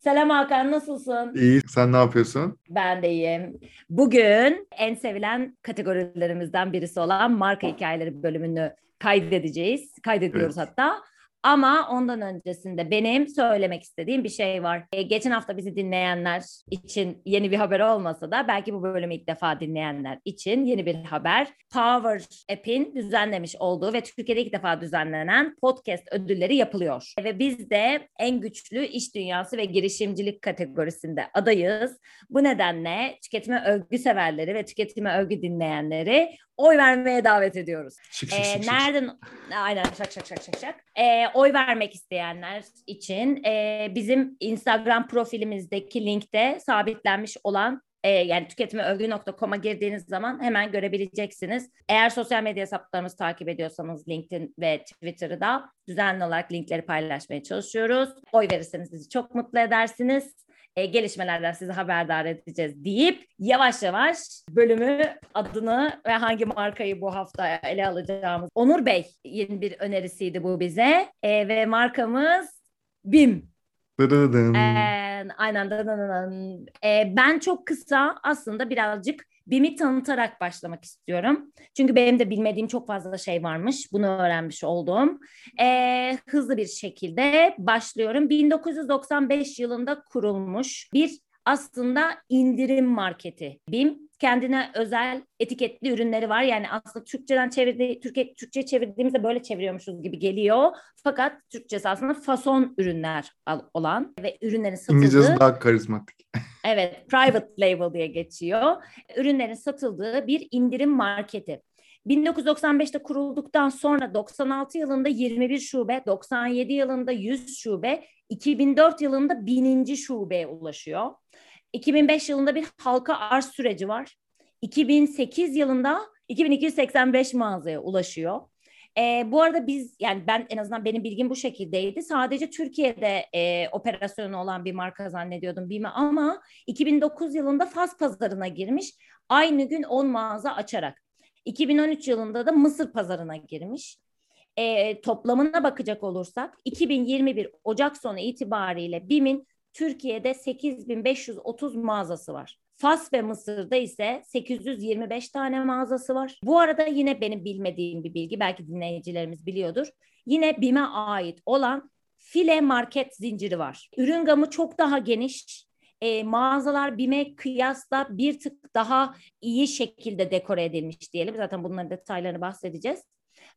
Selam Hakan, nasılsın? İyi, sen ne yapıyorsun? Ben de iyiyim. Bugün en sevilen kategorilerimizden birisi olan marka hikayeleri bölümünü kaydedeceğiz. Kaydediyoruz Evet. hatta. Ama ondan öncesinde benim söylemek istediğim bir şey var. E, geçen hafta bizi dinleyenler için yeni bir haber olmasa da belki bu bölümü ilk defa dinleyenler için yeni bir haber. Power App'in düzenlemiş olduğu ve Türkiye'de ilk defa düzenlenen podcast ödülleri yapılıyor. Ve biz de en güçlü iş dünyası ve girişimcilik kategorisinde adayız. Bu nedenle tüketime övgü severleri ve tüketime övgü dinleyenleri oy vermeye davet ediyoruz. Şık şık Ee, şık şık. nereden aynen şak şak şak şak şak. Ee, oy vermek isteyenler için e, bizim Instagram profilimizdeki linkte sabitlenmiş olan e, yani tüketimeövgü.com'a girdiğiniz zaman hemen görebileceksiniz. Eğer sosyal medya hesaplarımızı takip ediyorsanız LinkedIn ve Twitter'ı da düzenli olarak linkleri paylaşmaya çalışıyoruz. Oy verirseniz bizi çok mutlu edersiniz. E, gelişmelerden sizi haberdar edeceğiz deyip yavaş yavaş bölümü adını ve hangi markayı bu hafta ele alacağımız Onur Bey yeni bir önerisiydi bu bize E, ve markamız BİM. Dırıdın. Ee, aynen. dın. Ee, ben çok kısa aslında birazcık BİM'i tanıtarak başlamak istiyorum. Çünkü benim de bilmediğim çok fazla şey varmış. Bunu öğrenmiş oldum. Ee, hızlı bir şekilde başlıyorum. 1995 yılında kurulmuş bir aslında indirim marketi BİM. Kendine özel etiketli ürünleri var. Yani aslında Türkçeden çevirdiği, Türkiye, Türkçe çevirdiğimizde böyle çeviriyormuşuz gibi geliyor. Fakat Türkçesi aslında fason ürünler olan ve ürünlerin satıldığı... İngilizcesi daha karizmatik. Evet, private label diye geçiyor. Ürünlerin satıldığı bir indirim marketi. 1995'te kurulduktan sonra 96 yılında 21 şube, 97 yılında 100 şube, 2004 yılında 1000. şubeye ulaşıyor. 2005 yılında bir halka arz süreci var. 2008 yılında 2285 mağazaya ulaşıyor. E, bu arada biz yani ben en azından benim bilgim bu şekildeydi. Sadece Türkiye'de e, operasyonu olan bir marka zannediyordum BİM'i ama 2009 yılında Fas pazarına girmiş. Aynı gün 10 mağaza açarak. 2013 yılında da Mısır pazarına girmiş. E, toplamına bakacak olursak 2021 Ocak sonu itibariyle BİM'in Türkiye'de 8530 mağazası var. Fas ve Mısır'da ise 825 tane mağazası var. Bu arada yine benim bilmediğim bir bilgi, belki dinleyicilerimiz biliyordur. Yine BİM'e ait olan file market zinciri var. Ürün gamı çok daha geniş. E, mağazalar BİM'e kıyasla bir tık daha iyi şekilde dekore edilmiş diyelim. Zaten bunların detaylarını bahsedeceğiz.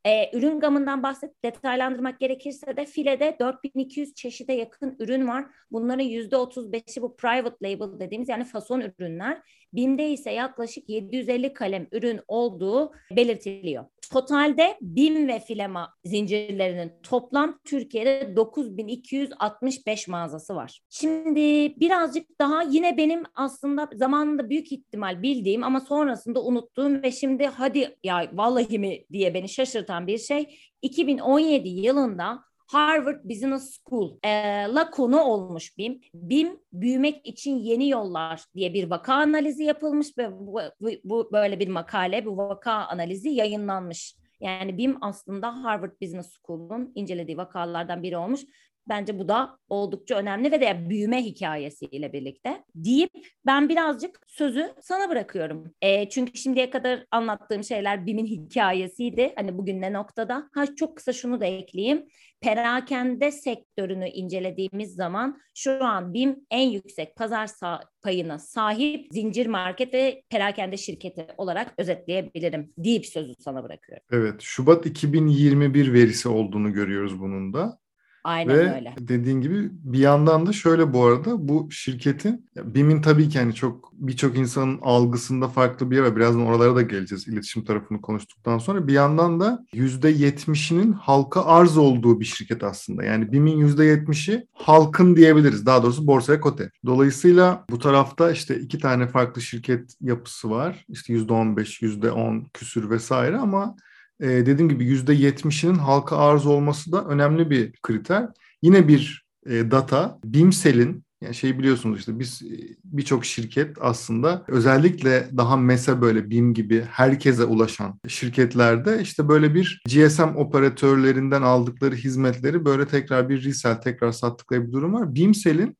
Ee, ürün gamından bahset detaylandırmak gerekirse de filede 4200 çeşide yakın ürün var. Bunların %35'i bu private label dediğimiz yani fason ürünler. BİM'de ise yaklaşık 750 kalem ürün olduğu belirtiliyor. Totalde BİM ve Filema zincirlerinin toplam Türkiye'de 9265 mağazası var. Şimdi birazcık daha yine benim aslında zamanında büyük ihtimal bildiğim ama sonrasında unuttuğum ve şimdi hadi ya vallahi mi diye beni şaşırtan bir şey 2017 yılında Harvard Business School e, la konu olmuş BİM. BİM büyümek için yeni yollar diye bir vaka analizi yapılmış ve bu, bu, bu böyle bir makale, bu vaka analizi yayınlanmış. Yani BİM aslında Harvard Business School'un incelediği vakalardan biri olmuş. Bence bu da oldukça önemli ve de büyüme hikayesiyle birlikte deyip ben birazcık sözü sana bırakıyorum. E, çünkü şimdiye kadar anlattığım şeyler BİM'in hikayesiydi. Hani bugün ne noktada? Ha çok kısa şunu da ekleyeyim. Perakende sektörünü incelediğimiz zaman şu an BİM en yüksek pazar sa- payına sahip zincir market ve perakende şirketi olarak özetleyebilirim deyip sözü sana bırakıyorum. Evet, Şubat 2021 verisi olduğunu görüyoruz bunun da. Aynen Ve öyle. dediğin gibi bir yandan da şöyle bu arada bu şirketin BİM'in tabii ki hani çok birçok insanın algısında farklı bir yer var. Birazdan oralara da geleceğiz iletişim tarafını konuştuktan sonra. Bir yandan da %70'inin halka arz olduğu bir şirket aslında. Yani BİM'in %70'i halkın diyebiliriz. Daha doğrusu borsaya kote. Dolayısıyla bu tarafta işte iki tane farklı şirket yapısı var. İşte %15, %10 küsür vesaire ama e, dediğim gibi %70'inin halka arz olması da önemli bir kriter. Yine bir e, data, Bimsel'in yani şey biliyorsunuz işte biz e, birçok şirket aslında özellikle daha mese böyle BİM gibi herkese ulaşan şirketlerde işte böyle bir GSM operatörlerinden aldıkları hizmetleri böyle tekrar bir resell tekrar sattıkları bir durum var. Bimsel'in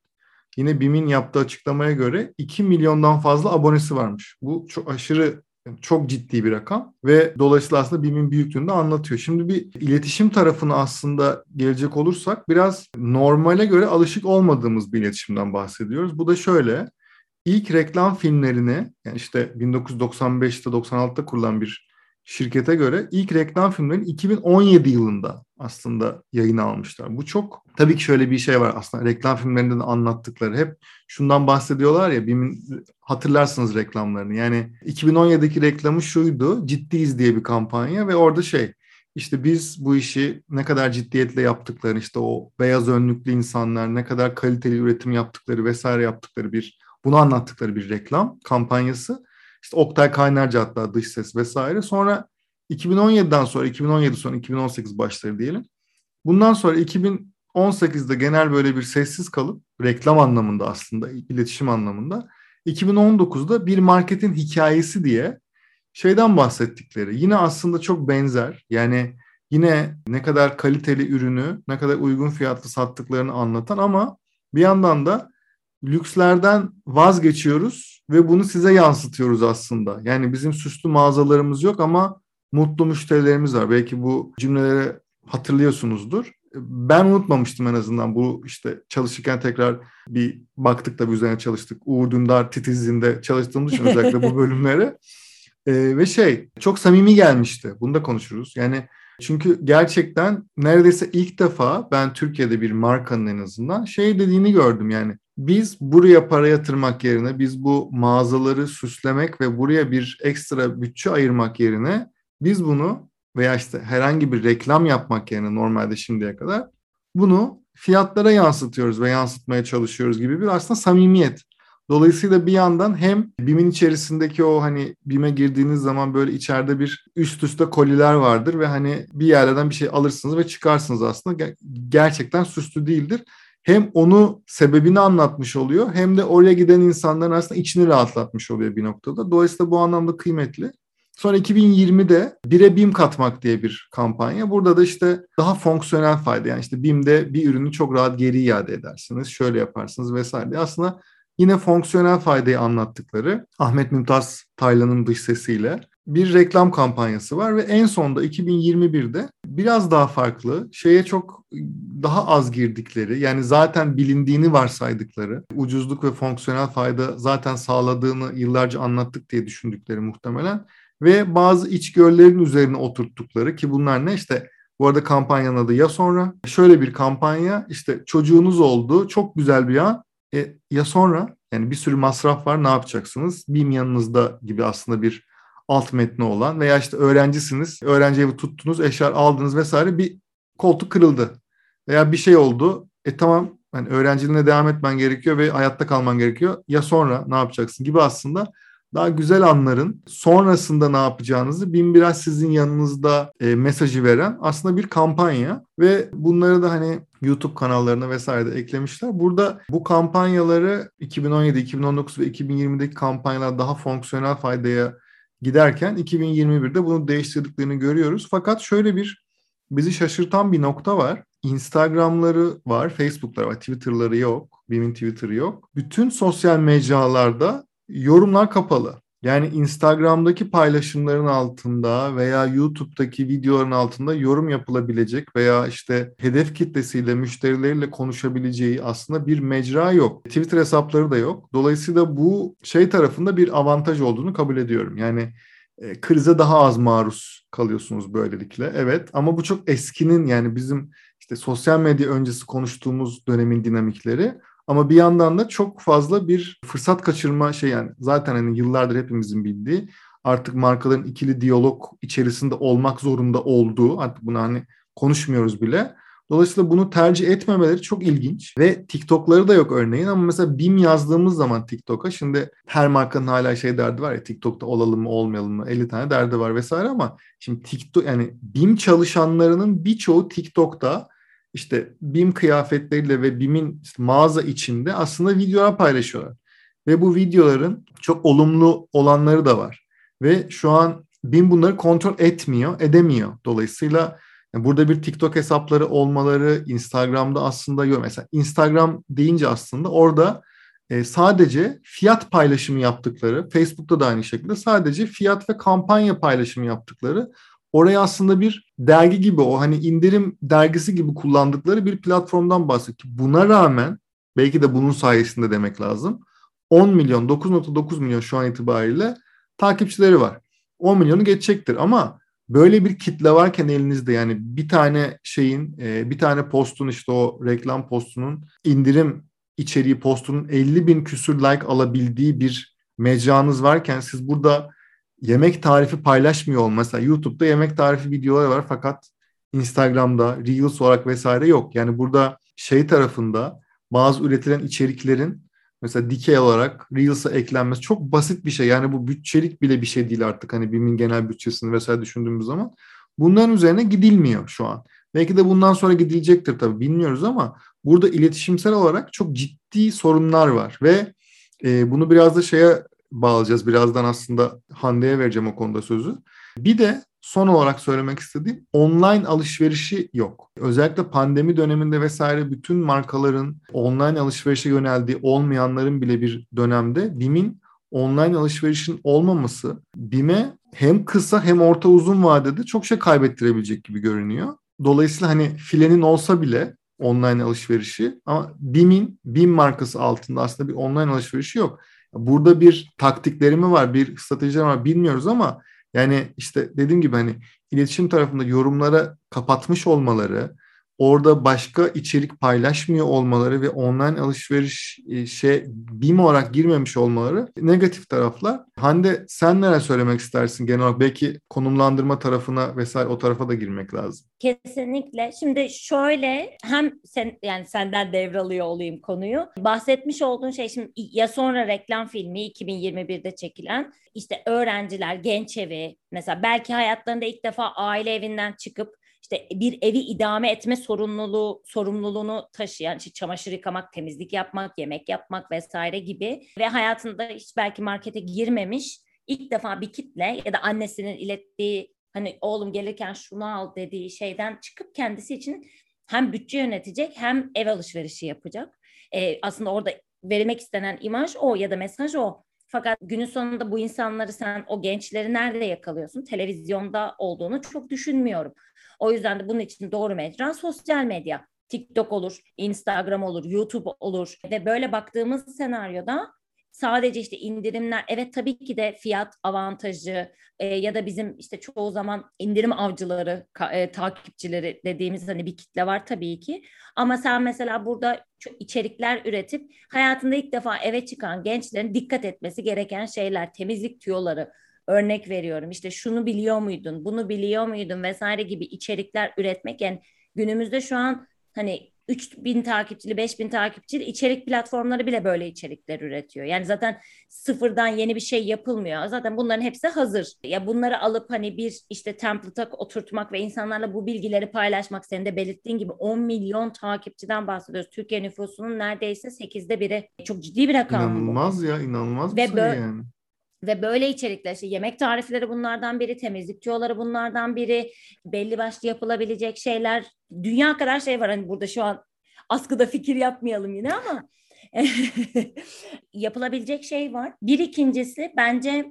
yine BİM'in yaptığı açıklamaya göre 2 milyondan fazla abonesi varmış. Bu çok aşırı çok ciddi bir rakam ve dolayısıyla aslında BİM'in büyüklüğünü de anlatıyor. Şimdi bir iletişim tarafına aslında gelecek olursak biraz normale göre alışık olmadığımız bir iletişimden bahsediyoruz. Bu da şöyle. İlk reklam filmlerini yani işte 1995'te 96'da kurulan bir şirkete göre ilk reklam filmlerini 2017 yılında aslında yayına almışlar. Bu çok tabii ki şöyle bir şey var aslında reklam filmlerinde de anlattıkları hep şundan bahsediyorlar ya bir hatırlarsınız reklamlarını. Yani 2017'deki reklamı şuydu ciddiyiz diye bir kampanya ve orada şey işte biz bu işi ne kadar ciddiyetle yaptıklarını işte o beyaz önlüklü insanlar ne kadar kaliteli üretim yaptıkları vesaire yaptıkları bir bunu anlattıkları bir reklam kampanyası. İşte Oktay Kaynarca hatta dış ses vesaire. Sonra 2017'den sonra 2017 sonra 2018 başları diyelim. Bundan sonra 2018'de genel böyle bir sessiz kalıp reklam anlamında aslında iletişim anlamında 2019'da bir marketin hikayesi diye şeyden bahsettikleri yine aslında çok benzer yani yine ne kadar kaliteli ürünü ne kadar uygun fiyatlı sattıklarını anlatan ama bir yandan da lükslerden vazgeçiyoruz ve bunu size yansıtıyoruz aslında. Yani bizim süslü mağazalarımız yok ama mutlu müşterilerimiz var. Belki bu cümleleri hatırlıyorsunuzdur. Ben unutmamıştım en azından bu işte çalışırken tekrar bir baktık da bir üzerine çalıştık. Uğur Dündar titizliğinde çalıştığımız için özellikle bu bölümlere. Ee, ve şey çok samimi gelmişti. Bunu da konuşuruz. Yani çünkü gerçekten neredeyse ilk defa ben Türkiye'de bir markanın en azından şey dediğini gördüm yani biz buraya para yatırmak yerine biz bu mağazaları süslemek ve buraya bir ekstra bütçe ayırmak yerine biz bunu veya işte herhangi bir reklam yapmak yerine normalde şimdiye kadar bunu fiyatlara yansıtıyoruz ve yansıtmaya çalışıyoruz gibi bir aslında samimiyet. Dolayısıyla bir yandan hem BİM'in içerisindeki o hani BİM'e girdiğiniz zaman böyle içeride bir üst üste koliler vardır ve hani bir yerden bir şey alırsınız ve çıkarsınız aslında. Gerçekten süslü değildir hem onu sebebini anlatmış oluyor hem de oraya giden insanların aslında içini rahatlatmış oluyor bir noktada. Dolayısıyla bu anlamda kıymetli. Sonra 2020'de bire BİM katmak diye bir kampanya. Burada da işte daha fonksiyonel fayda yani işte BİM'de bir ürünü çok rahat geri iade edersiniz, şöyle yaparsınız vesaire. Aslında yine fonksiyonel faydayı anlattıkları Ahmet Mümtaz Taylan'ın dış sesiyle bir reklam kampanyası var ve en sonda 2021'de biraz daha farklı, şeye çok daha az girdikleri, yani zaten bilindiğini varsaydıkları, ucuzluk ve fonksiyonel fayda zaten sağladığını yıllarca anlattık diye düşündükleri muhtemelen ve bazı içgörülerin üzerine oturttukları ki bunlar ne? İşte bu arada kampanyanın adı ya sonra. Şöyle bir kampanya işte çocuğunuz oldu çok güzel bir an e, ya sonra yani bir sürü masraf var ne yapacaksınız? BİM yanınızda gibi aslında bir alt metni olan veya işte öğrencisiniz, öğrenci evi tuttunuz, eşya aldınız vesaire bir koltuk kırıldı veya bir şey oldu. E tamam hani öğrenciliğine devam etmen gerekiyor ve hayatta kalman gerekiyor. Ya sonra ne yapacaksın gibi aslında daha güzel anların sonrasında ne yapacağınızı bin biraz sizin yanınızda e, mesajı veren aslında bir kampanya ve bunları da hani YouTube kanallarına vesaire de eklemişler. Burada bu kampanyaları 2017, 2019 ve 2020'deki kampanyalar daha fonksiyonel faydaya giderken 2021'de bunu değiştirdiklerini görüyoruz. Fakat şöyle bir bizi şaşırtan bir nokta var. Instagram'ları var, Facebook'ları var, Twitter'ları yok. BİM'in Twitter'ı yok. Bütün sosyal mecralarda yorumlar kapalı. Yani Instagram'daki paylaşımların altında veya YouTube'daki videoların altında yorum yapılabilecek veya işte hedef kitlesiyle, müşterileriyle konuşabileceği aslında bir mecra yok. Twitter hesapları da yok. Dolayısıyla bu şey tarafında bir avantaj olduğunu kabul ediyorum. Yani e, krize daha az maruz kalıyorsunuz böylelikle. Evet ama bu çok eskinin yani bizim işte sosyal medya öncesi konuştuğumuz dönemin dinamikleri. Ama bir yandan da çok fazla bir fırsat kaçırma şey yani zaten hani yıllardır hepimizin bildiği artık markaların ikili diyalog içerisinde olmak zorunda olduğu artık bunu hani konuşmuyoruz bile. Dolayısıyla bunu tercih etmemeleri çok ilginç ve TikTok'ları da yok örneğin ama mesela BİM yazdığımız zaman TikTok'a şimdi her markanın hala şey derdi var ya TikTok'ta olalım mı olmayalım mı 50 tane derdi var vesaire ama şimdi TikTok yani BİM çalışanlarının birçoğu TikTok'ta işte BİM kıyafetleriyle ve BİM'in mağaza içinde aslında videolar paylaşıyorlar. Ve bu videoların çok olumlu olanları da var. Ve şu an BİM bunları kontrol etmiyor, edemiyor. Dolayısıyla burada bir TikTok hesapları olmaları, Instagram'da aslında yok. Mesela Instagram deyince aslında orada e, sadece fiyat paylaşımı yaptıkları, Facebook'ta da aynı şekilde sadece fiyat ve kampanya paylaşımı yaptıkları oraya aslında bir dergi gibi o hani indirim dergisi gibi kullandıkları bir platformdan bahsediyor. Buna rağmen belki de bunun sayesinde demek lazım. 10 milyon, 9.9 milyon şu an itibariyle takipçileri var. 10 milyonu geçecektir ama böyle bir kitle varken elinizde yani bir tane şeyin, e, bir tane postun işte o reklam postunun indirim içeriği postunun 50 bin küsür like alabildiği bir mecranız varken siz burada yemek tarifi paylaşmıyor olması. Mesela YouTube'da yemek tarifi videoları var fakat Instagram'da Reels olarak vesaire yok. Yani burada şey tarafında bazı üretilen içeriklerin mesela dikey olarak Reels'a eklenmesi çok basit bir şey. Yani bu bütçelik bile bir şey değil artık hani BİM'in genel bütçesini vesaire düşündüğümüz zaman. Bunların üzerine gidilmiyor şu an. Belki de bundan sonra gidilecektir tabii bilmiyoruz ama burada iletişimsel olarak çok ciddi sorunlar var ve e, bunu biraz da şeye bağlayacağız. Birazdan aslında Hande'ye vereceğim o konuda sözü. Bir de son olarak söylemek istediğim online alışverişi yok. Özellikle pandemi döneminde vesaire bütün markaların online alışverişe yöneldiği olmayanların bile bir dönemde BİM'in online alışverişin olmaması BİM'e hem kısa hem orta uzun vadede çok şey kaybettirebilecek gibi görünüyor. Dolayısıyla hani filenin olsa bile online alışverişi ama BİM'in BİM markası altında aslında bir online alışverişi yok. Burada bir taktikleri mi var, bir stratejileri var bilmiyoruz ama yani işte dediğim gibi hani iletişim tarafında yorumlara kapatmış olmaları, orada başka içerik paylaşmıyor olmaları ve online alışveriş şey BİM olarak girmemiş olmaları negatif taraflar. Hande sen neler söylemek istersin genel olarak? Belki konumlandırma tarafına vesaire o tarafa da girmek lazım. Kesinlikle. Şimdi şöyle hem sen yani senden devralıyor olayım konuyu. Bahsetmiş olduğun şey şimdi ya sonra reklam filmi 2021'de çekilen işte öğrenciler, genç evi mesela belki hayatlarında ilk defa aile evinden çıkıp işte bir evi idame etme sorumluluğu sorumluluğunu taşıyan işte çamaşır yıkamak, temizlik yapmak, yemek yapmak vesaire gibi ve hayatında hiç belki markete girmemiş ilk defa bir kitle ya da annesinin ilettiği hani oğlum gelirken şunu al dediği şeyden çıkıp kendisi için hem bütçe yönetecek hem ev alışverişi yapacak. Ee, aslında orada verilmek istenen imaj o ya da mesaj o. Fakat günün sonunda bu insanları sen o gençleri nerede yakalıyorsun? Televizyonda olduğunu çok düşünmüyorum. O yüzden de bunun için doğru mecra sosyal medya. TikTok olur, Instagram olur, YouTube olur ve böyle baktığımız senaryoda sadece işte indirimler evet tabii ki de fiyat avantajı e, ya da bizim işte çoğu zaman indirim avcıları e, takipçileri dediğimiz hani bir kitle var tabii ki ama sen mesela burada içerikler üretip hayatında ilk defa eve çıkan gençlerin dikkat etmesi gereken şeyler temizlik tüyoları örnek veriyorum işte şunu biliyor muydun bunu biliyor muydun vesaire gibi içerikler üretmek yani günümüzde şu an hani 3000 takipçili, 5000 takipçili içerik platformları bile böyle içerikler üretiyor. Yani zaten sıfırdan yeni bir şey yapılmıyor. Zaten bunların hepsi hazır. Ya bunları alıp hani bir işte template'a oturtmak ve insanlarla bu bilgileri paylaşmak senin de belirttiğin gibi 10 milyon takipçiden bahsediyoruz. Türkiye nüfusunun neredeyse 8'de biri. Çok ciddi bir rakam İnanılmaz bu. ya inanılmaz bir ve sayı yani. Ve böyle içerikler işte yemek tarifleri bunlardan biri, temizlik tüyoları bunlardan biri, belli başlı yapılabilecek şeyler. Dünya kadar şey var hani burada şu an askıda fikir yapmayalım yine ama yapılabilecek şey var. Bir ikincisi bence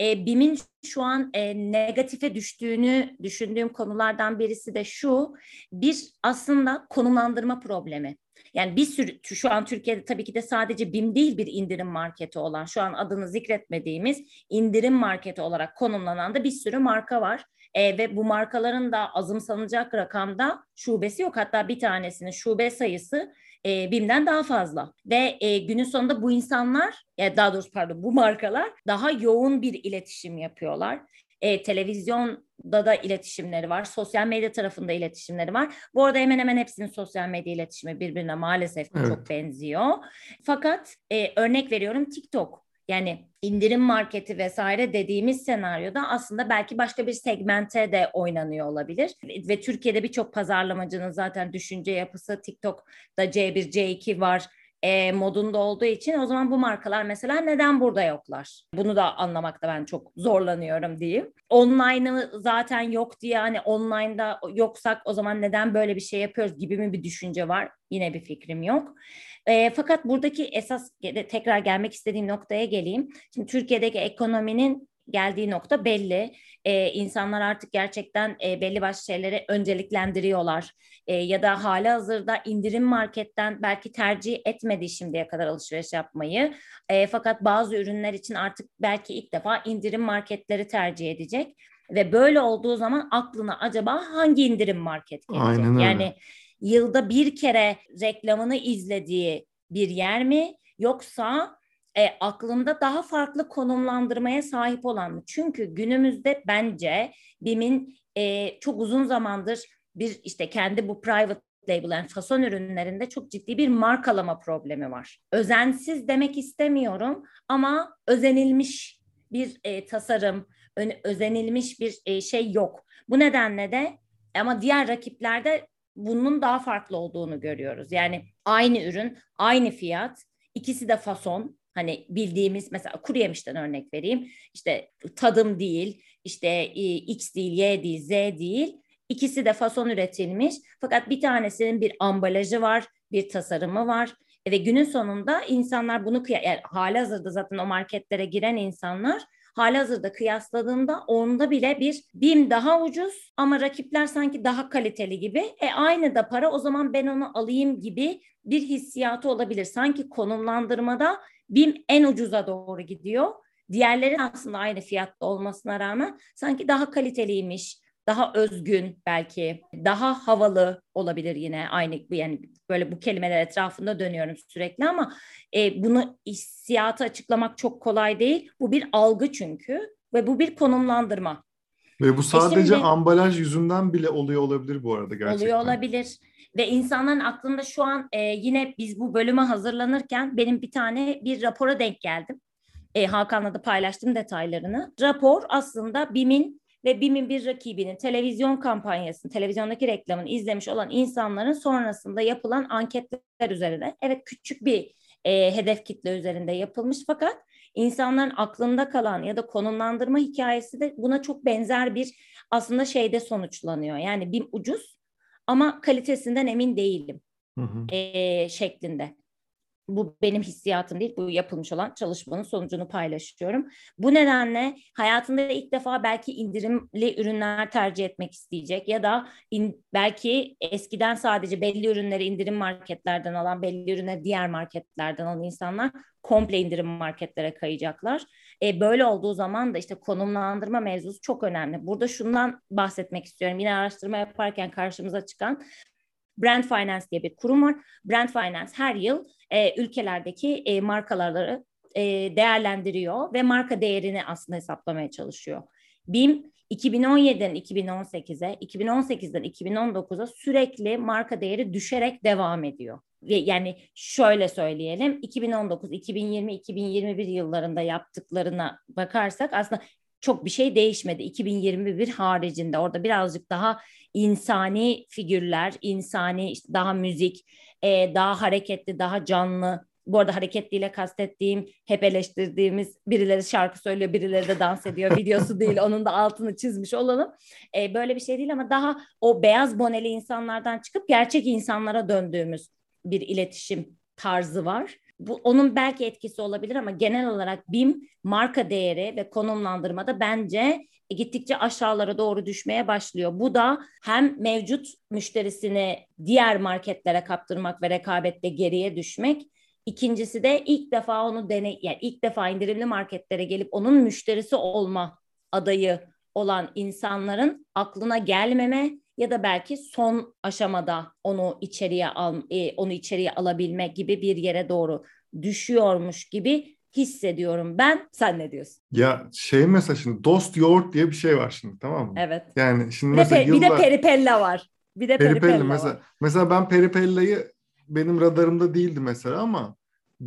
e, BİM'in şu an e, negatife düştüğünü düşündüğüm konulardan birisi de şu. Bir aslında konumlandırma problemi. Yani bir sürü şu an Türkiye'de tabii ki de sadece BİM değil bir indirim marketi olan şu an adını zikretmediğimiz indirim marketi olarak konumlanan da bir sürü marka var. E, ve bu markaların da azımsanacak rakamda şubesi yok. Hatta bir tanesinin şube sayısı e, BİM'den daha fazla. Ve e, günün sonunda bu insanlar, ya daha doğrusu pardon bu markalar daha yoğun bir iletişim yapıyorlar. E, televizyonda da iletişimleri var. Sosyal medya tarafında iletişimleri var. Bu arada hemen hemen hepsinin sosyal medya iletişimi birbirine maalesef evet. çok benziyor. Fakat e, örnek veriyorum TikTok. Yani indirim marketi vesaire dediğimiz senaryoda aslında belki başka bir segmente de oynanıyor olabilir. Ve Türkiye'de birçok pazarlamacının zaten düşünce yapısı TikTok'da C1, C2 var e, modunda olduğu için o zaman bu markalar mesela neden burada yoklar? Bunu da anlamakta ben çok zorlanıyorum diyeyim. Online'ı zaten yok diye hani online'da yoksak o zaman neden böyle bir şey yapıyoruz gibi mi bir düşünce var? Yine bir fikrim yok. E, fakat buradaki esas tekrar gelmek istediğim noktaya geleyim. Şimdi Türkiye'deki ekonominin geldiği nokta belli. Ee, insanlar artık gerçekten e, belli başlı şeyleri önceliklendiriyorlar. E, ya da hala hazırda indirim marketten belki tercih etmedi şimdiye kadar alışveriş yapmayı. E, fakat bazı ürünler için artık belki ilk defa indirim marketleri tercih edecek. Ve böyle olduğu zaman aklına acaba hangi indirim market gelecek? Aynen öyle. Yani yılda bir kere reklamını izlediği bir yer mi? Yoksa e, aklında daha farklı konumlandırmaya sahip olan mı? Çünkü günümüzde bence BİM'in e, çok uzun zamandır bir işte kendi bu private label yani fason ürünlerinde çok ciddi bir markalama problemi var. Özensiz demek istemiyorum ama özenilmiş bir e, tasarım, özenilmiş bir e, şey yok. Bu nedenle de ama diğer rakiplerde bunun daha farklı olduğunu görüyoruz. Yani aynı ürün, aynı fiyat, ikisi de fason. Hani bildiğimiz mesela kuru yemişten örnek vereyim. İşte tadım değil, işte e, X değil, Y değil, Z değil. İkisi de fason üretilmiş. Fakat bir tanesinin bir ambalajı var, bir tasarımı var. Ve günün sonunda insanlar bunu yani hali hazırda zaten o marketlere giren insanlar halihazırda kıyasladığında onda bile bir BİM daha ucuz ama rakipler sanki daha kaliteli gibi. E aynı da para o zaman ben onu alayım gibi bir hissiyatı olabilir. Sanki konumlandırmada BİM en ucuza doğru gidiyor. Diğerleri aslında aynı fiyatta olmasına rağmen sanki daha kaliteliymiş, daha özgün belki, daha havalı olabilir yine aynı yani böyle bu kelimeler etrafında dönüyorum sürekli ama e, bunu hissiyatı açıklamak çok kolay değil. Bu bir algı çünkü ve bu bir konumlandırma. Ve bu e sadece e şimdi, ambalaj yüzünden bile oluyor olabilir bu arada gerçekten. Oluyor olabilir. Ve insanların aklında şu an e, yine biz bu bölüme hazırlanırken benim bir tane bir rapora denk geldim. E, Hakan'la da paylaştım detaylarını. Rapor aslında BİM'in ve BİM'in bir rakibinin televizyon kampanyasını, televizyondaki reklamını izlemiş olan insanların sonrasında yapılan anketler üzerine, evet küçük bir e, hedef kitle üzerinde yapılmış fakat insanların aklında kalan ya da konumlandırma hikayesi de buna çok benzer bir aslında şeyde sonuçlanıyor. Yani BİM ucuz ama kalitesinden emin değilim hı hı. E, şeklinde. Bu benim hissiyatım değil, bu yapılmış olan çalışmanın sonucunu paylaşıyorum. Bu nedenle hayatında ilk defa belki indirimli ürünler tercih etmek isteyecek ya da in, belki eskiden sadece belli ürünleri indirim marketlerden alan, belli ürünleri diğer marketlerden alan insanlar komple indirim marketlere kayacaklar. E, böyle olduğu zaman da işte konumlandırma mevzusu çok önemli. Burada şundan bahsetmek istiyorum. Yine araştırma yaparken karşımıza çıkan Brand Finance diye bir kurum var. Brand Finance her yıl e, ülkelerdeki e, markaları e, değerlendiriyor ve marka değerini aslında hesaplamaya çalışıyor. BİM 2017'den 2018'e, 2018'den 2019'a sürekli marka değeri düşerek devam ediyor. Yani şöyle söyleyelim 2019, 2020, 2021 yıllarında yaptıklarına bakarsak aslında çok bir şey değişmedi 2021 haricinde. Orada birazcık daha insani figürler, insani işte daha müzik, e, daha hareketli, daha canlı. Bu arada hareketliyle kastettiğim hep eleştirdiğimiz birileri şarkı söylüyor, birileri de dans ediyor videosu değil. Onun da altını çizmiş olalım. E, böyle bir şey değil ama daha o beyaz boneli insanlardan çıkıp gerçek insanlara döndüğümüz bir iletişim tarzı var bu onun belki etkisi olabilir ama genel olarak BİM marka değeri ve konumlandırmada bence gittikçe aşağılara doğru düşmeye başlıyor. Bu da hem mevcut müşterisini diğer marketlere kaptırmak ve rekabette geriye düşmek. İkincisi de ilk defa onu deney yani ilk defa indirimli marketlere gelip onun müşterisi olma adayı olan insanların aklına gelmeme ya da belki son aşamada onu içeriye al e, onu içeriye alabilme gibi bir yere doğru düşüyormuş gibi hissediyorum ben. Sen ne diyorsun? Ya şey mesela şimdi dost yoğurt diye bir şey var şimdi tamam mı? Evet. Yani şimdi bir mesela de, yıllar... bir de peripella var. Bir de peripella, peripella mesela, var. Mesela ben peripellayı benim radarımda değildi mesela ama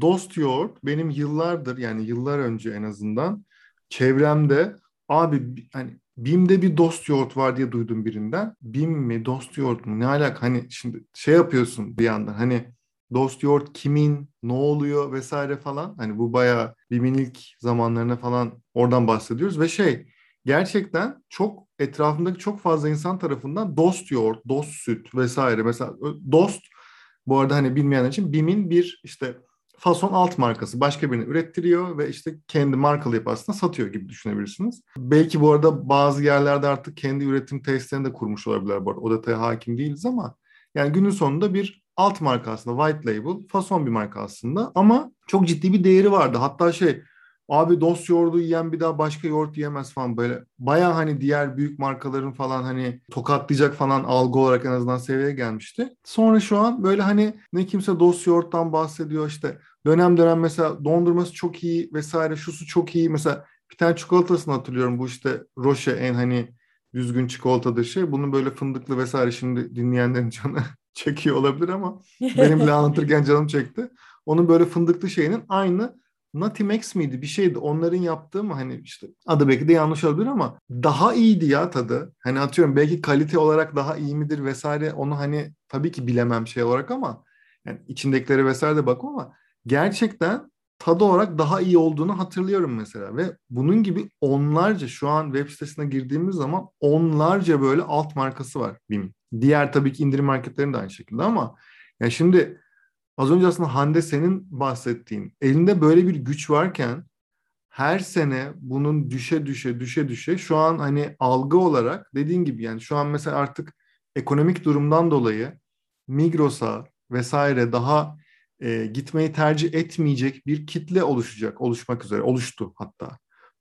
dost yoğurt benim yıllardır yani yıllar önce en azından çevremde abi hani BİM'de bir dost yoğurt var diye duydum birinden. BİM mi dost yoğurt mu ne alaka hani şimdi şey yapıyorsun bir yandan hani Dost Yoğurt kimin, ne oluyor vesaire falan. Hani bu bayağı BİM'in ilk zamanlarına falan oradan bahsediyoruz ve şey gerçekten çok etrafındaki çok fazla insan tarafından dost yoğurt, dost süt vesaire. Mesela dost bu arada hani bilmeyenler için BİM'in bir işte fason alt markası başka birini ürettiriyor ve işte kendi markalı yapı aslında satıyor gibi düşünebilirsiniz. Belki bu arada bazı yerlerde artık kendi üretim tesislerini de kurmuş olabilirler bu arada. O detaya hakim değiliz ama yani günün sonunda bir alt marka aslında white label fason bir marka aslında ama çok ciddi bir değeri vardı. Hatta şey abi dost yoğurdu yiyen bir daha başka yoğurt yiyemez falan böyle. Baya hani diğer büyük markaların falan hani tokatlayacak falan algı olarak en azından seviyeye gelmişti. Sonra şu an böyle hani ne kimse dost yoğurttan bahsediyor işte dönem dönem mesela dondurması çok iyi vesaire şusu çok iyi mesela bir tane çikolatasını hatırlıyorum bu işte Roche en hani düzgün çikolatadır şey. Bunun böyle fındıklı vesaire şimdi dinleyenlerin canı çekiyor olabilir ama benim bile anlatırken canım çekti. Onun böyle fındıklı şeyinin aynı Nutimex miydi bir şeydi onların yaptığı mı hani işte adı belki de yanlış olabilir ama daha iyiydi ya tadı. Hani atıyorum belki kalite olarak daha iyi midir vesaire onu hani tabii ki bilemem şey olarak ama yani içindekileri vesaire de bak ama gerçekten tadı olarak daha iyi olduğunu hatırlıyorum mesela ve bunun gibi onlarca şu an web sitesine girdiğimiz zaman onlarca böyle alt markası var BİM. Diğer tabii ki indirim marketlerin de aynı şekilde ama yani şimdi az önce aslında Hande senin bahsettiğin elinde böyle bir güç varken her sene bunun düşe düşe düşe düşe şu an hani algı olarak dediğin gibi yani şu an mesela artık ekonomik durumdan dolayı Migros'a vesaire daha e, gitmeyi tercih etmeyecek bir kitle oluşacak, oluşmak üzere, oluştu hatta.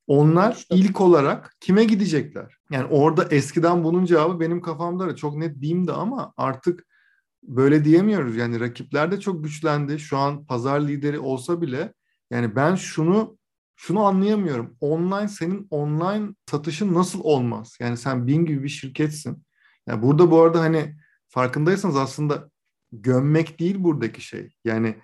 Onlar ilk olarak kime gidecekler? Yani orada eskiden bunun cevabı benim kafamda da çok net BİM'di ama artık böyle diyemiyoruz. Yani rakipler de çok güçlendi. Şu an pazar lideri olsa bile yani ben şunu şunu anlayamıyorum. Online senin online satışın nasıl olmaz? Yani sen BİM gibi bir şirketsin. Yani burada bu arada hani farkındaysanız aslında gömmek değil buradaki şey. Yani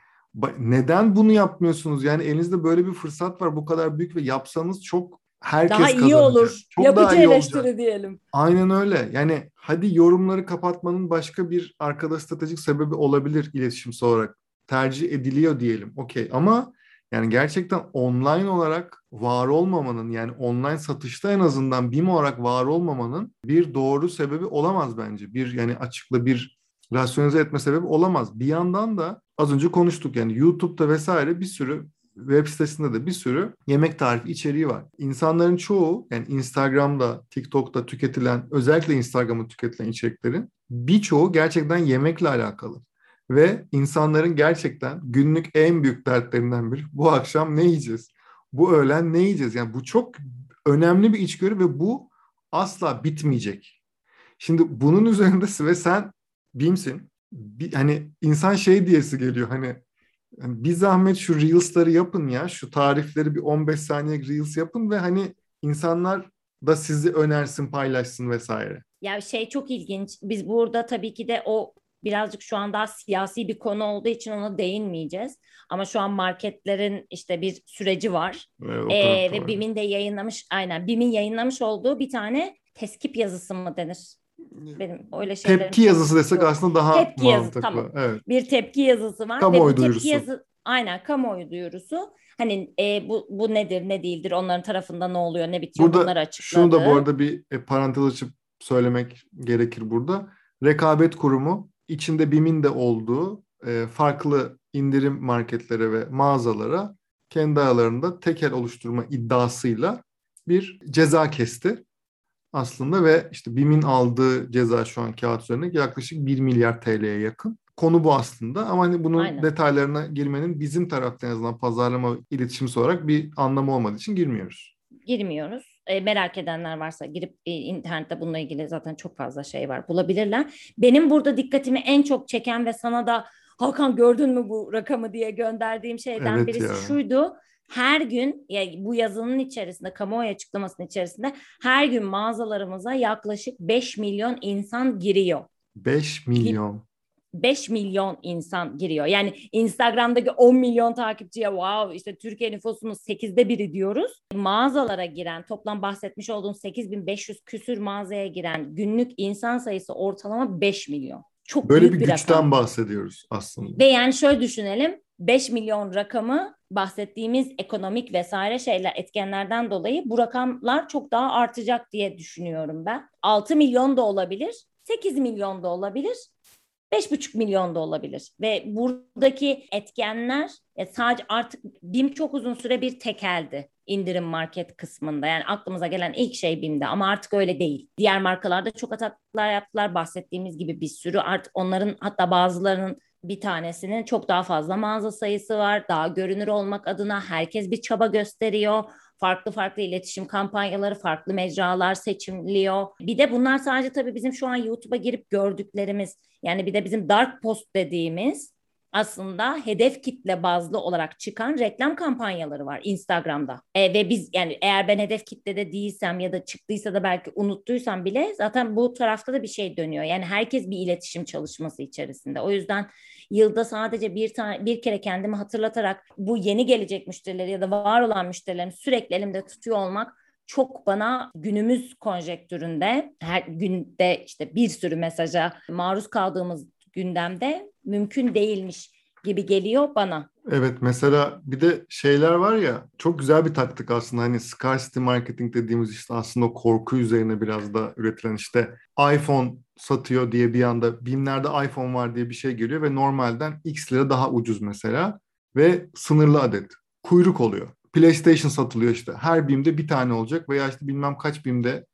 neden bunu yapmıyorsunuz? Yani elinizde böyle bir fırsat var bu kadar büyük ve yapsanız çok herkes daha iyi kazanacak. olur. Çok Yapıcı daha iyi eleştiri olacak. diyelim. Aynen öyle. Yani hadi yorumları kapatmanın başka bir arkada stratejik sebebi olabilir iletişimsel olarak. Tercih ediliyor diyelim. Okey ama yani gerçekten online olarak var olmamanın yani online satışta en azından BİM olarak var olmamanın bir doğru sebebi olamaz bence. Bir yani açıkla bir rasyonize etme sebebi olamaz. Bir yandan da az önce konuştuk yani YouTube'da vesaire bir sürü web sitesinde de bir sürü yemek tarifi içeriği var. İnsanların çoğu yani Instagram'da, TikTok'ta tüketilen özellikle Instagram'da tüketilen içeriklerin birçoğu gerçekten yemekle alakalı. Ve insanların gerçekten günlük en büyük dertlerinden biri bu akşam ne yiyeceğiz? Bu öğlen ne yiyeceğiz? Yani bu çok önemli bir içgörü ve bu asla bitmeyecek. Şimdi bunun üzerinde ve sen BİM'sin. Bir, hani insan şey diyesi geliyor hani yani bir zahmet şu Reels'ları yapın ya. Şu tarifleri bir 15 saniye Reels yapın ve hani insanlar da sizi önersin, paylaşsın vesaire. Ya şey çok ilginç. Biz burada tabii ki de o birazcık şu an daha siyasi bir konu olduğu için ona değinmeyeceğiz. Ama şu an marketlerin işte bir süreci var. Evet, ee, ve BİM'in de yayınlamış, aynen BİM'in yayınlamış olduğu bir tane teskip yazısı mı denir? Benim öyle şeylerim. Tepki yazısı desek yok. aslında daha tepki mantıklı. Yazısı, tamam. Evet. Bir tepki yazısı var. Kamuoyu ve duyurusu. Yazı, aynen kamuoyu duyurusu. Hani e, bu, bu nedir ne değildir onların tarafında ne oluyor ne bitiyor burada, bunları açıkladı. Şunu da bu arada bir e, parantez açıp söylemek gerekir burada. Rekabet kurumu içinde BİM'in de olduğu e, farklı indirim marketlere ve mağazalara kendi aralarında tekel oluşturma iddiasıyla bir ceza kesti aslında ve işte BİM'in aldığı ceza şu an kağıt üzerinde yaklaşık 1 milyar TL'ye yakın. Konu bu aslında ama hani bunun Aynen. detaylarına girmenin bizim taraftan en azından pazarlama iletişimsi olarak bir anlamı olmadığı için girmiyoruz. Girmiyoruz. E, merak edenler varsa girip e, internette bununla ilgili zaten çok fazla şey var bulabilirler. Benim burada dikkatimi en çok çeken ve sana da Hakan gördün mü bu rakamı diye gönderdiğim şeyden evet birisi ya. şuydu her gün ya bu yazının içerisinde kamuoyu açıklamasının içerisinde her gün mağazalarımıza yaklaşık 5 milyon insan giriyor. 5 milyon. 5 milyon insan giriyor. Yani Instagram'daki 10 milyon takipçiye wow işte Türkiye nüfusunun 8'de biri diyoruz. Mağazalara giren toplam bahsetmiş olduğum 8500 küsür mağazaya giren günlük insan sayısı ortalama 5 milyon. çok Böyle büyük bir bir güçten rakam. bahsediyoruz aslında. Ve yani şöyle düşünelim 5 milyon rakamı bahsettiğimiz ekonomik vesaire şeyler etkenlerden dolayı bu rakamlar çok daha artacak diye düşünüyorum ben. 6 milyon da olabilir, 8 milyon da olabilir, 5,5 milyon da olabilir. Ve buradaki etkenler e, sadece artık BİM çok uzun süre bir tekeldi indirim market kısmında. Yani aklımıza gelen ilk şey BİM'de ama artık öyle değil. Diğer markalarda çok ataklar yaptılar. Bahsettiğimiz gibi bir sürü artık onların hatta bazılarının bir tanesinin çok daha fazla mağaza sayısı var. Daha görünür olmak adına herkes bir çaba gösteriyor. Farklı farklı iletişim kampanyaları, farklı mecralar seçimliyor. Bir de bunlar sadece tabii bizim şu an YouTube'a girip gördüklerimiz. Yani bir de bizim dark post dediğimiz aslında hedef kitle bazlı olarak çıkan reklam kampanyaları var Instagram'da. E, ve biz yani eğer ben hedef kitlede değilsem ya da çıktıysa da belki unuttuysam bile zaten bu tarafta da bir şey dönüyor. Yani herkes bir iletişim çalışması içerisinde. O yüzden yılda sadece bir tane bir kere kendimi hatırlatarak bu yeni gelecek müşterileri ya da var olan müşterilerimi sürekli elimde tutuyor olmak çok bana günümüz konjektüründe her günde işte bir sürü mesaja maruz kaldığımız gündemde mümkün değilmiş gibi geliyor bana. Evet mesela bir de şeyler var ya çok güzel bir taktik aslında hani scarcity marketing dediğimiz işte aslında korku üzerine biraz da üretilen işte iPhone satıyor diye bir anda BİM'lerde iPhone var diye bir şey geliyor ve normalden X lira daha ucuz mesela ve sınırlı adet kuyruk oluyor. PlayStation satılıyor işte her BİM'de bir tane olacak veya işte bilmem kaç BİM'de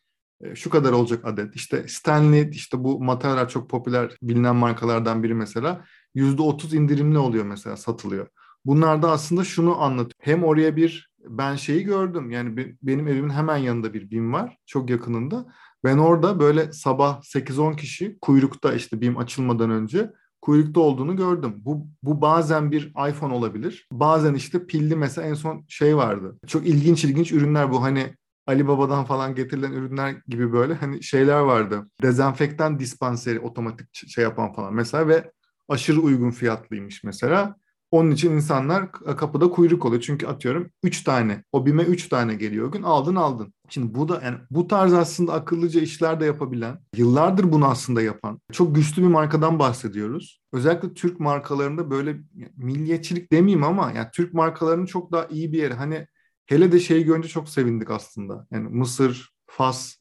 şu kadar olacak adet. İşte Stanley işte bu materyaller çok popüler bilinen markalardan biri mesela %30 indirimli oluyor mesela satılıyor. Bunlar da aslında şunu anlatıyor. Hem oraya bir ben şeyi gördüm yani benim evimin hemen yanında bir BİM var çok yakınında. Ben orada böyle sabah 8-10 kişi kuyrukta işte BİM açılmadan önce kuyrukta olduğunu gördüm. Bu, bu bazen bir iPhone olabilir. Bazen işte pilli mesela en son şey vardı. Çok ilginç ilginç ürünler bu hani Ali Baba'dan falan getirilen ürünler gibi böyle hani şeyler vardı. Dezenfektan dispanseri otomatik şey yapan falan mesela ve aşırı uygun fiyatlıymış mesela. Onun için insanlar kapıda kuyruk oluyor. Çünkü atıyorum 3 tane, o bime 3 tane geliyor gün aldın aldın. Şimdi bu da yani bu tarz aslında akıllıca işler de yapabilen, yıllardır bunu aslında yapan çok güçlü bir markadan bahsediyoruz. Özellikle Türk markalarında böyle milliyetçilik demeyeyim ama yani Türk markalarının çok daha iyi bir yeri. Hani hele de şey görünce çok sevindik aslında. Yani Mısır, Fas,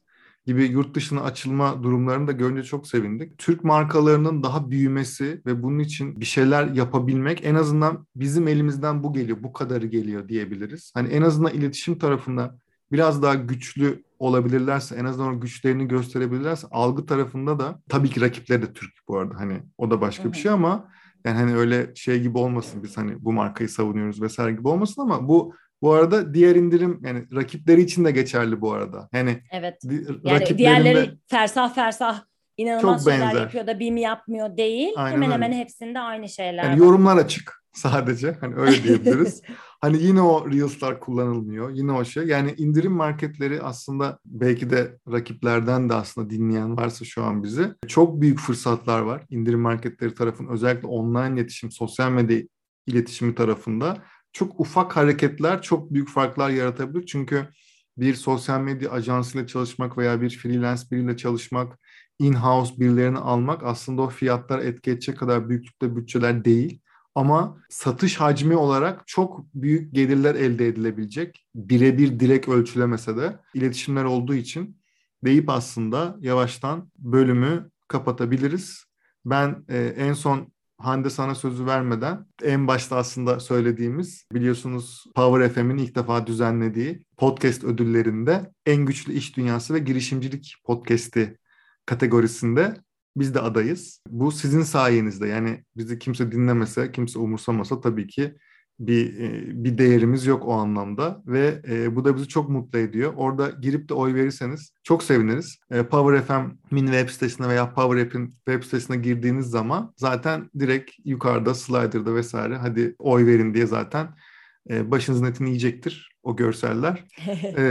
gibi yurt dışına açılma durumlarını da görünce çok sevindik. Türk markalarının daha büyümesi ve bunun için bir şeyler yapabilmek en azından bizim elimizden bu geliyor, bu kadarı geliyor diyebiliriz. Hani en azından iletişim tarafında biraz daha güçlü olabilirlerse, en azından güçlerini gösterebilirlerse algı tarafında da tabii ki rakipleri de Türk bu arada. Hani o da başka bir şey ama yani hani öyle şey gibi olmasın biz hani bu markayı savunuyoruz vesaire gibi olmasın ama bu bu arada diğer indirim yani rakipleri için de geçerli bu arada. Yani Evet. Yani diğerleri fersah fersah inanılmaz çok şeyler benzer. yapıyor da BİM yapmıyor değil. Aynen Hemen öyle. hemen hepsinde aynı şeyler yani var. yorumlar açık sadece. Hani öyle diyebiliriz. hani yine o Reels'lar kullanılmıyor. Yine o şey. Yani indirim marketleri aslında belki de rakiplerden de aslında dinleyen varsa şu an bizi. Çok büyük fırsatlar var. indirim marketleri tarafın özellikle online iletişim, sosyal medya iletişimi tarafında çok ufak hareketler çok büyük farklar yaratabilir. Çünkü bir sosyal medya ajansıyla çalışmak veya bir freelance biriyle çalışmak, in-house birilerini almak aslında o fiyatlar etki edecek kadar büyüklükte bütçeler değil. Ama satış hacmi olarak çok büyük gelirler elde edilebilecek. Birebir direkt ölçülemese de iletişimler olduğu için deyip aslında yavaştan bölümü kapatabiliriz. Ben e, en son Hande sana sözü vermeden en başta aslında söylediğimiz biliyorsunuz Power FM'in ilk defa düzenlediği podcast ödüllerinde en güçlü iş dünyası ve girişimcilik podcast'i kategorisinde biz de adayız. Bu sizin sayenizde yani bizi kimse dinlemese, kimse umursamasa tabii ki bir bir değerimiz yok o anlamda ve e, bu da bizi çok mutlu ediyor. Orada girip de oy verirseniz çok seviniriz. E, Power FM'in web sitesine veya Power App'in web sitesine girdiğiniz zaman zaten direkt yukarıda slider'da vesaire hadi oy verin diye zaten e, başınızın etini yiyecektir o görseller. e,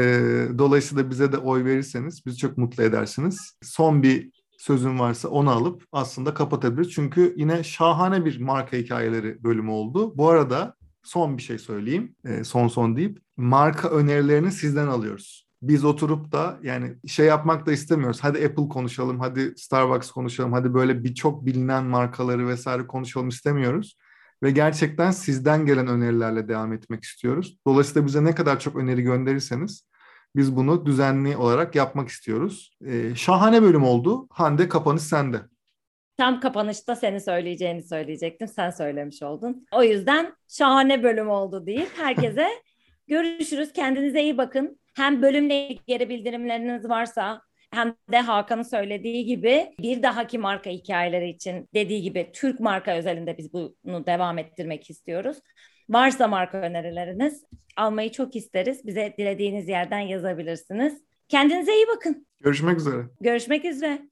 dolayısıyla bize de oy verirseniz bizi çok mutlu edersiniz. Son bir sözün varsa onu alıp aslında kapatabiliriz. Çünkü yine şahane bir marka hikayeleri bölümü oldu. Bu arada son bir şey söyleyeyim. E, son son deyip marka önerilerini sizden alıyoruz. biz oturup da yani şey yapmak da istemiyoruz. Hadi Apple konuşalım, hadi Starbucks konuşalım, hadi böyle birçok bilinen markaları vesaire konuşalım istemiyoruz. Ve gerçekten sizden gelen önerilerle devam etmek istiyoruz. Dolayısıyla bize ne kadar çok öneri gönderirseniz biz bunu düzenli olarak yapmak istiyoruz. Ee, şahane bölüm oldu. Hande kapanış sende. Tam kapanışta seni söyleyeceğini söyleyecektim. Sen söylemiş oldun. O yüzden şahane bölüm oldu deyip herkese görüşürüz. Kendinize iyi bakın. Hem bölümle ilgili geri bildirimleriniz varsa hem de Hakan'ın söylediği gibi bir dahaki marka hikayeleri için dediği gibi Türk marka özelinde biz bunu devam ettirmek istiyoruz. Varsa marka önerileriniz almayı çok isteriz. Bize dilediğiniz yerden yazabilirsiniz. Kendinize iyi bakın. Görüşmek üzere. Görüşmek üzere.